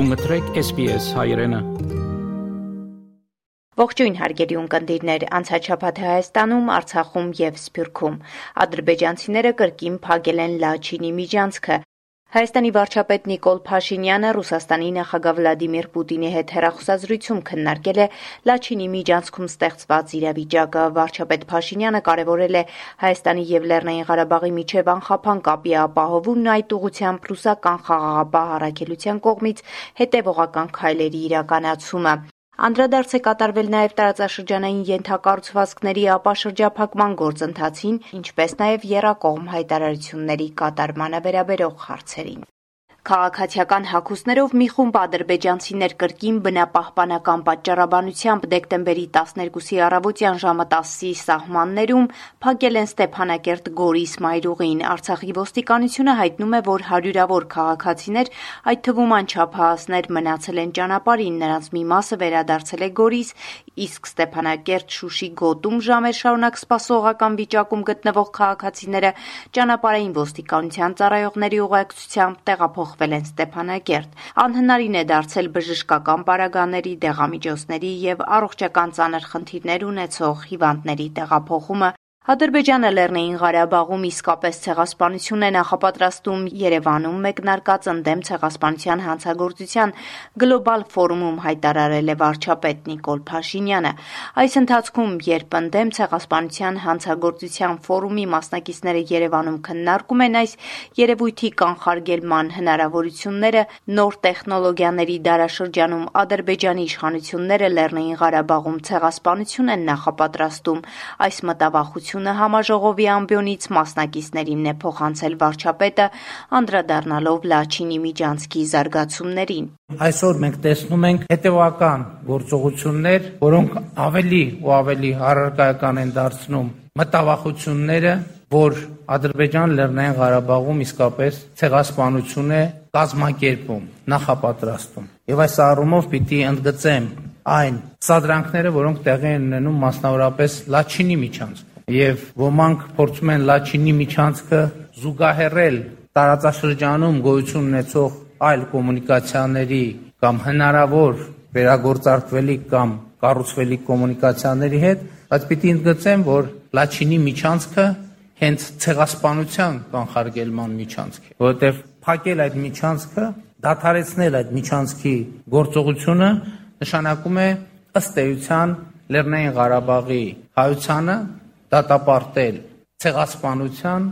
Դու մտրեք SPS հայրենը։ Ողջույն հարգելի ունկնդիրներ, անցաչափաթ Հայաստանում, Արցախում եւ Սփյուռքում ադրբեջանցիները կրկին փակել են Լաչինի միջանցքը, Հայաստանի վարչապետ Նիկոլ Փաշինյանը Ռուսաստանի նախագահ Վլադիմիր Պուտինի հետ հեռախոսազրույցում քննարկել է Լաչինի միջանցքում ստեղծված իրավիճակը։ Վարչապետ Փաշինյանը կարևորել է Հայաստանի եւ Լեռնային Ղարաբաղի միջև անխափան կապի ապահովումն այդ ուղղությամբ ռուսական խաղաղապահ առաքելության կողմից հետևողական քայլերի իրականացումը։ Անդրադարձ է կատարվել նաև տարածաշրջանային ենթակառուցվածքների ապաշրջափակման գործընթացին, ինչպես նաև եռակողմ հայտարարությունների կատարմանը վերաբերող հարցերին։ Քաղաքացիական հագուստներով մի խումբ ադրբեջանցիներ կրկին բնապահպանական պատճառաբանությամբ դեկտեմբերի 12-ի առավոտյան ժամը 10-ի սահմաններում փակել են Ստեփանակերտ Գորիս մայրուղին։ Արցախի ոստիկանությունը հայտնում է, որ հարյուրավոր քաղաքացիներ, այդ թվում անչափահասներ, մնացել են ճանապարհին, նրանց մի մասը վերադարձել է Գորիս, իսկ Ստեփանակերտ-Շուշի գոտում ժամեր շարունակ սպասողական վիճակում գտնվող քաղաքացիները ճանապարհային ոստիկանության ծառայողների ուղեկցությամբ տեղափոխ տեղափոխվել են Ստեփանակերտ։ Անհնարին է դարձել բժշկական պարագաների, դեղամիջոցների եւ առողջական ծանր խնդիրներ ունեցող հիվանդների տեղափոխումը Ադրբեջանը Լեռնային Ղարաբաղում իսկապես ցեղասպանություն է նախապատրաստում Երևանում մեկնարկած ընդդեմ ցեղասպանության հանցագործության գլոբալ ֆորումում հայտարարել է վարչապետ Նիկոլ Փաշինյանը։ Այս ընթացքում, երբ ընդդեմ ցեղասպանության հանցագործության ֆորումի մասնակիցները Երևանում քննարկում են այս երևույթի կանխարգելման հնարավորությունները, նոր տեխնոլոգիաների դարաշրջանում Ադրբեջանի իշխանությունները Լեռնային Ղարաբաղում ցեղասպանություն են նախապատրաստում, այս մտավախությունը Հանրապետությունը համաժողովի ամբիոնից մասնակիցներին է փոխանցել վարչապետը, անդրադառնալով Լաչինի միջանցքի զարգացումներին։ Այսօր մենք տեսնում ենք հետևական գործողություններ, որոնք ավելի ու ավելի առարկայական են դարձնում մտավախությունները, որ Ադրբեջան Լեռնային Ղարաբաղում իսկապես ցեղասպանություն է կազմակերպում, նախապատրաստում։ Եվ այս առումով պիտի ընդգծեմ այն սադրանքները, որոնք տեղի են ունենում մասնավորապես Լաչինի միջանցքում եւ ոմանք փորձում են Լաչինի միջանցքը զուգահեռել տարածաշրջանում գոյություն ունեցող այլ կոմունիկացիաների կամ հնարավոր վերագործարկվելիք կամ կառուցվելիք կոմունիկացիաների հետ, բայց պիտի ընդգծեմ, որ Լաչինի միջանցքը հենց ցեղասպանության կանխարգելման միջանցք է, որովհետև փակել այդ միջանցքը, դադարեցնել այդ միջանցքի գործողությունը նշանակում է ըստ էության Լեռնային Ղարաբաղի հայությանը դատապարտել ցեղասպանության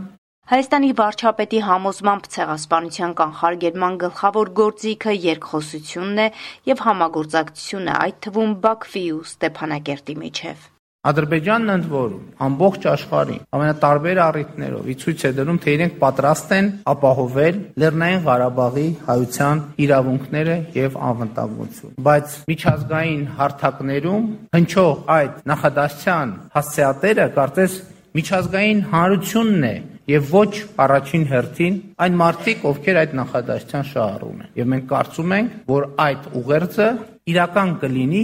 Հայաստանի վարչապետի համոզմամբ ցեղասպանության կանխարգելման գլխավոր գործիքը երկխոսությունն է եւ համագործակցությունը, այդ թվում Բաքվի ու Ստեփանակերտի միջև։ Ադրբեջանն ընդ որում ամբողջ աշխարհին ամենատարբեր առիթներով ի ցույց է դնում, թե իրենք պատրաստ են ապահովել Լեռնային Ղարաբաղի հայության իրավունքները եւ անվտանգությունը։ Բայց միջազգային հարթակներում հնչող այդ նախադասության հասցեատերը կարծես միջազգային հանրությունն է եւ ոչ առաջին հերթին այն մարդիկ, ովքեր այդ նախադասության շահառուն են։ Եվ մենք կարծում ենք, որ այդ ուղերձը իրական կլինի,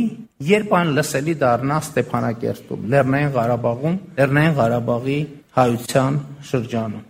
երբ այն լսելի դառնա Ստեփանակերտում, Լեռնային Ղարաբաղում, Լեռնային Ղարաբաղի հայության շրջանում։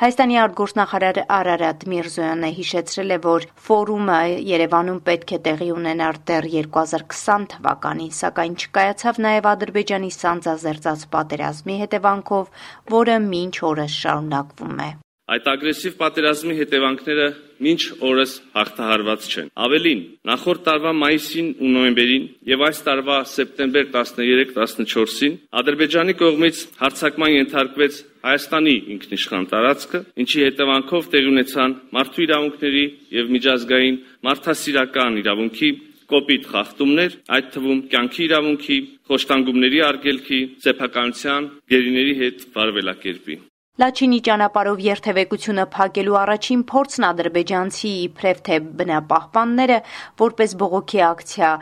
Հայաստանի արտգործնախարար Արարատ Միրզոյանը հիշեցրել է, որ ֆորումը Երևանում պետք է տեղի ունենար դեռ 2020 թվականին, սակայն չկայացավ նաև Ադրբեջանի սանձազերծած պատերազմի հետևանքով, որը մինչ օրս շարունակվում է։ Այդ ագրեսիվ պատերազմի հետևանքները մինչ օրս հաղթահարված չեն։ Ավելին, նախորդ տարվա մայիսին ու նոյեմբերին եւ այս տարվա սեպտեմբեր 13-14-ին Ադրբեջանի կողմից հարձակման ենթարկվեց Հայաստանի ինքնիշխան տարածքը, ինչի հետևանքով տեղի ունեցան մարդու իրավունքների եւ միջազգային մարդասիրական իրավունքի կոպիտ խախտումներ, այդ թվում կյանքի իրավունքի, խոշտանգումների արգելքի, սեփականության, գերիների հետ վարվելակերպի։ Լաչինի ճանապարհով երթևեկությունը փակելու առաջին փորձն ադրբեջանցի իբրև թե բնապահպանները որպես բողոքի ակցիա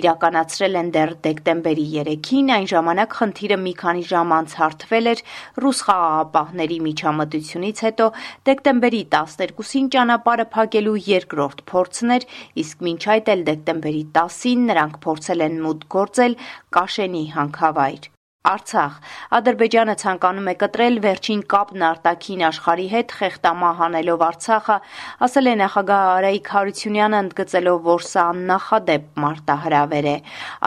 իրականացրել են դեռ դեկտեմբերի 3-ին, այն ժամանակ խնդիրը մի քանի ժամ անց հարթվել էր ռուս խաղաղապահների միջամտությունից հետո դեկտեմբերի 12-ին ճանապարհը փակելու երկրորդ փորձն էր, իսկ մինչ այդ էլ դեկտեմբերի 10-ին նրանք փորձել են մուտք գործել Կաշենի հանքավայր։ Արցախ. Ադրբեջանը ցանկանում է կտրել վերջին կապն արտաքին աշխարհի հետ խեղտամա հանելով Արցախը, ասել է նախագահ Արայիկ Հարությունյանը, ընդգծելով, որ սա աննախադեպ մարտահրավեր է։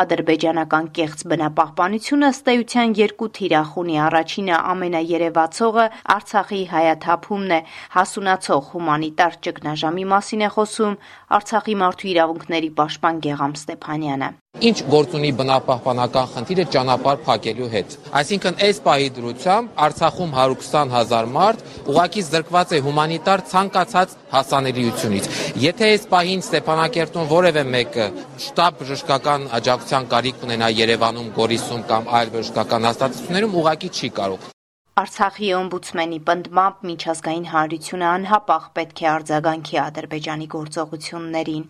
Ադրբեջանական կեղծ բնապահպանությունը ըստ էության երկու թիրախ ունի։ Առաջինը ամենաերևացողը Արցախի հայաթափումն է, հասունացող հումանիտար ճգնաժամի մասին է խոսում Արցախի մարդու իրավունքների պաշտպան Գեգամ Ստեփանյանը։ Ինչ գործ ունի բնապահպանական խնդիրը ճանապարհ փակելու հետ։ Այսինքն այս պահի դրությամբ Արցախում 120 հազար մարդ ուղակի զրկված է հումանիտար ցանկացած հասանելիությունից։ Եթե այս պահին Ստեփանակերտում որևէ մեկը շտաբ բժշկական աջակցության կարիք ունենա Երևանում, Գորիսում կամ այլ բժշկական հաստատություններում, ուղակի չի կարող։ Արցախի օմբուդսմենի պնդմամբ միջազգային հանրությունը անհապաղ պետք է արձագանքի Ադրբեջանի գործողություններին։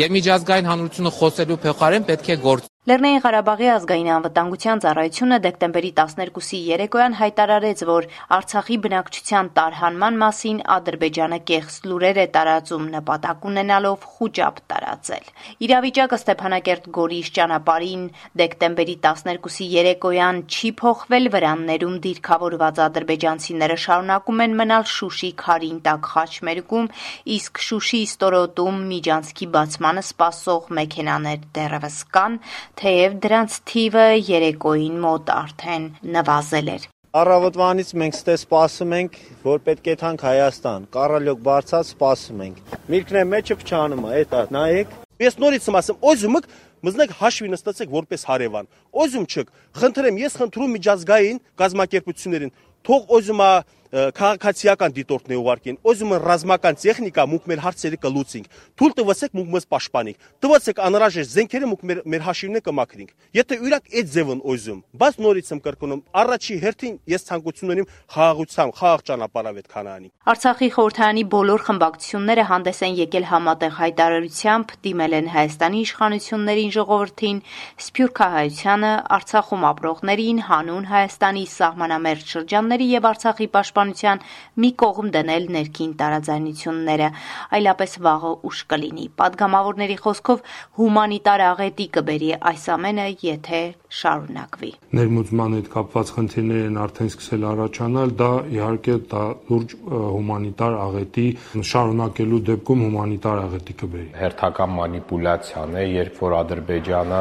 Եվ միջազգային հանրությունը խոսելու փոխարեն պետք է գործ Լեռնային Ղարաբաղի ազգային անվտանգության ծառայությունը դեկտեմբերի 12-ի երեկոյան հայտարարեց, որ Արցախի բնակչության տարհանման մասին Ադրբեջանը կեղծ լուրեր է տարածում նպատակ ունենալով խոճապ տարածել։ Իրավիճակը Ստեփանակերտ Գորիս ճանապարհին դեկտեմբերի 12-ի երեկոյան չի փոխվել վրաններում դիրքավորված ադրբեջանցիները շարունակում են մնալ Շուշի քարին տակ խաչմերուկում, իսկ Շուշի ստորոտում միջանցքի բացմանը սպասող մեքենաներ դեռևս կան, թեև դրանց թիվը երեկոյին մոտ արդեն նվազել էր։ Առավոտվանից մենք ստե սպասում ենք, որ պետք է թանք Հայաստան։ Կարալյոկ բարձած սպասում ենք։ Միրգն է մեջը փչանում է, էտա նայեք։ Ես նորից ասեմ, օզումը մզնեք հաշվի նստեցեք որպես հարևան։ Օզում չկ, խնդրեմ, ես խնդրում միջազգային գազམ་ակերպություններին, թող օզումա քաղաքացիական դիտորդն է ուղարկին։ Ոզում ռազմական տեխնիկա մուք մեր հարցերը կլուծենք։ Թույլ տվեցեք մուք մեզ պաշտպանենք։ Տվեցեք անհրաժեշտ զենքերը մուք մեր մեր հաշիվները կմաքրենք։ Եթե յուրակ այդ ձևն ոզում, բայց նորից եմ կրկնում, առաջի հերթին ես ցանկություն ունեմ խաղաղությամբ, խաղաղ ճանապարհավետ քանանի։ Արցախի խորհրդարանի բոլոր խմբակցությունները հանդես են եկել համատեղ հայտարարությամբ, դիմել են Հայաստանի իշխանություններին ժողովրդին, Սփյուռքահայությանը, Արցախում ապրողներին, հանուն Հայաստանի սահմանամերձ շրջանների եւ Արցախի պաշտպան պաշտպանության մի կողմ դնել ներքին տարաձայնությունները, այլապես վաղը ուշ կլինի։ Պատգամավորների խոսքով հումանիտար աղետի կբերի այս ամենը, եթե շարունակվի։ Ներմուծման հետ կապված խնդիրներ են արդեն սկսել առաջանալ, դա իհարկե դա լուրջ հումանիտար աղետի շարունակելու դեպքում հումանիտար աղետի կբերի։ Հերթական մանիպուլյացիան է, երբ որ Ադրբեջանը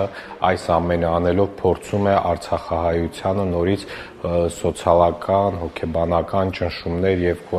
այս ամենը անելով փորձում է Արցախահայությանը նորից սոցիալական, հոգեբանական ճնշումներ եւ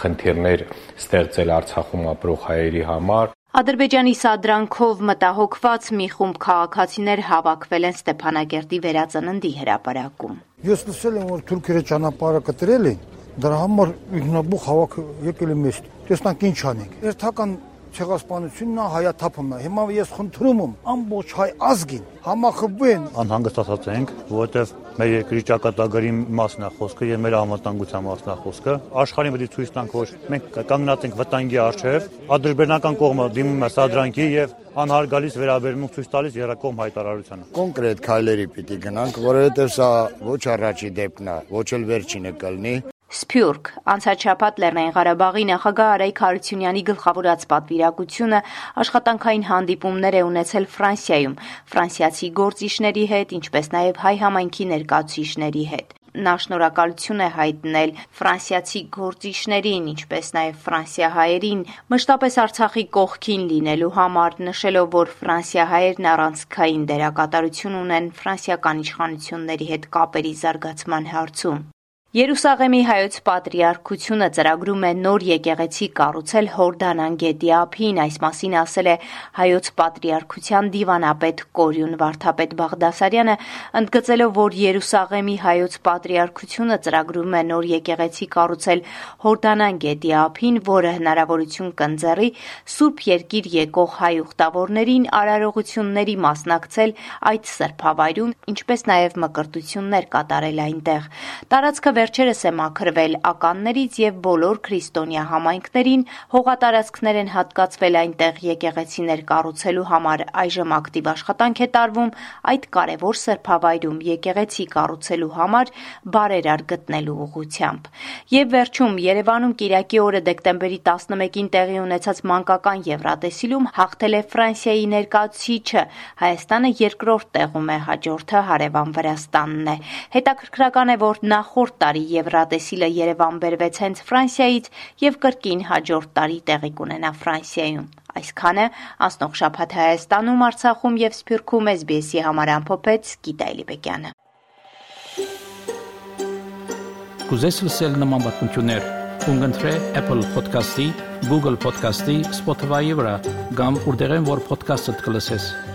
խնդիրներ ստեղծել Արցախում ապրող հայերի համար։ Ադրբեջանի սադրանքով մտահոգված մի խումբ քաղաքացիներ հավաքվել են Ստեփանակերտի վերածննդի հրապարակում։ Ես լսել եմ, որ թուրքերը ճանապարհը կտրել են, դրա համար ինքնաբուխ հավաք եկել է մեզ։ Տեսնանք ինչ անենք։ Երթական ցեղասպանությունն է, հայաթափումն է։ Հիմա ես խնդրում եմ ամբողջ հայ ազգին համախմբեն։ Անհանգստացած ենք, որովհետև մեր երկրի ճակատագրի մասն է խոսքը եւ մեր անվտանգության մասն է խոսքը։ Աշխարհին պետք է ցույց տանք, որ մենք կանգնած ենք վտանգի առջև։ Ադրբեջանական կողմը դիմում է սադրանքի եւ անհարգալից վերաբերմունք ցույց տալիս երակողմ հայտարարությանը։ Կոնկրետ քայլերի պիտի գնանք, որովհետեւ սա ոչ առաջի դեպքն է, ոչ էլ վերջինը կլինի։ Սփյուռք. Անցաչափած Լեռնային Ղարաբաղի նախագահ Արայք Հարությունյանի գլխավորած պատվիրակությունը աշխատանքային հանդիպումներ է ունեցել Ֆրանսիայում ֆրանսիացի գործիչների հետ, ինչպես նաև հայ համայնքի ներկայացուցիչների հետ նա շնորհակալություն է հայտնել ֆրանսիացի գործիչներին, ինչպես նաև ֆրանսիահայերին, մշտապես Արցախի կողքին լինելու համար, նշելով, որ ֆրանսիահայերն առանցքային դերակատարություն ունեն ֆրանսիական իշխանությունների հետ կապերի զարգացման հարցում։ Երուսաղեմի հայոց պատրիարքությունը ծրագրում է նոր եկեղեցի կառուցել Հորդանան գետի ափին, այս մասին ասել է հայոց պատրիարքության դիվանապետ Կորյուն Վարդապետ Բաղդասարյանը, ընդգծելով, որ Երուսաղեմի հայոց պատրիարքությունը ծրագրում է նոր եկեղեցի կառուցել Հորդանան գետի ափին, որը հնարավորություն կընձեռի Սուրբ Երկիր եկող հայ ուխտավորներին արարողությունների մասնակցել այդ սրբավայրում, ինչպես նաև մկրտություններ կատարել այնտեղ։ Տարածքը վերջերս է մաքրվել ականներից եւ բոլոր քրիստոնյա համայնքներին հողատարածքներ են հատկացվել այնտեղ եկեղեցիներ կառուցելու համար։ Այժմ ակտիվ աշխատանք է տարվում այդ կարևոր սրբավայրում եկեղեցի կառուցելու համար բարերար գտնելու ուղղությամբ։ Եվ վերջում Երևանում Կիրակի օրը դեկտեմբերի 11-ին տեղի ունեցած մանկական Եվրատեսիլում հաղթել է Ֆրանսիայի ներկայացուցիչը։ Հայաստանը երկրորդ տեղում է, հաջորդը հարևան Վրաստանն է։ Հետաքրքրական է, որ նախորդ տարի Եվրատեսիլը Երևան բերվեց հենց Ֆրանսիայից եւ կրկին հաջորդ տարի տեղի կունենա Ֆրանսիայում։ Այսքանը անցնող շաբաթ Հայաստանում, Արցախում եւ Սփյուռքում SBS-ի համար ամփոփեց Գիտա Էլիբեկյանը։ Կուզես լսել նման բանություններ, կընտրե Apple Podcast-ի, Google Podcast-ի, Spotify-ի վրա, կամ որտեղեն որ podcast-ը դուք լսես։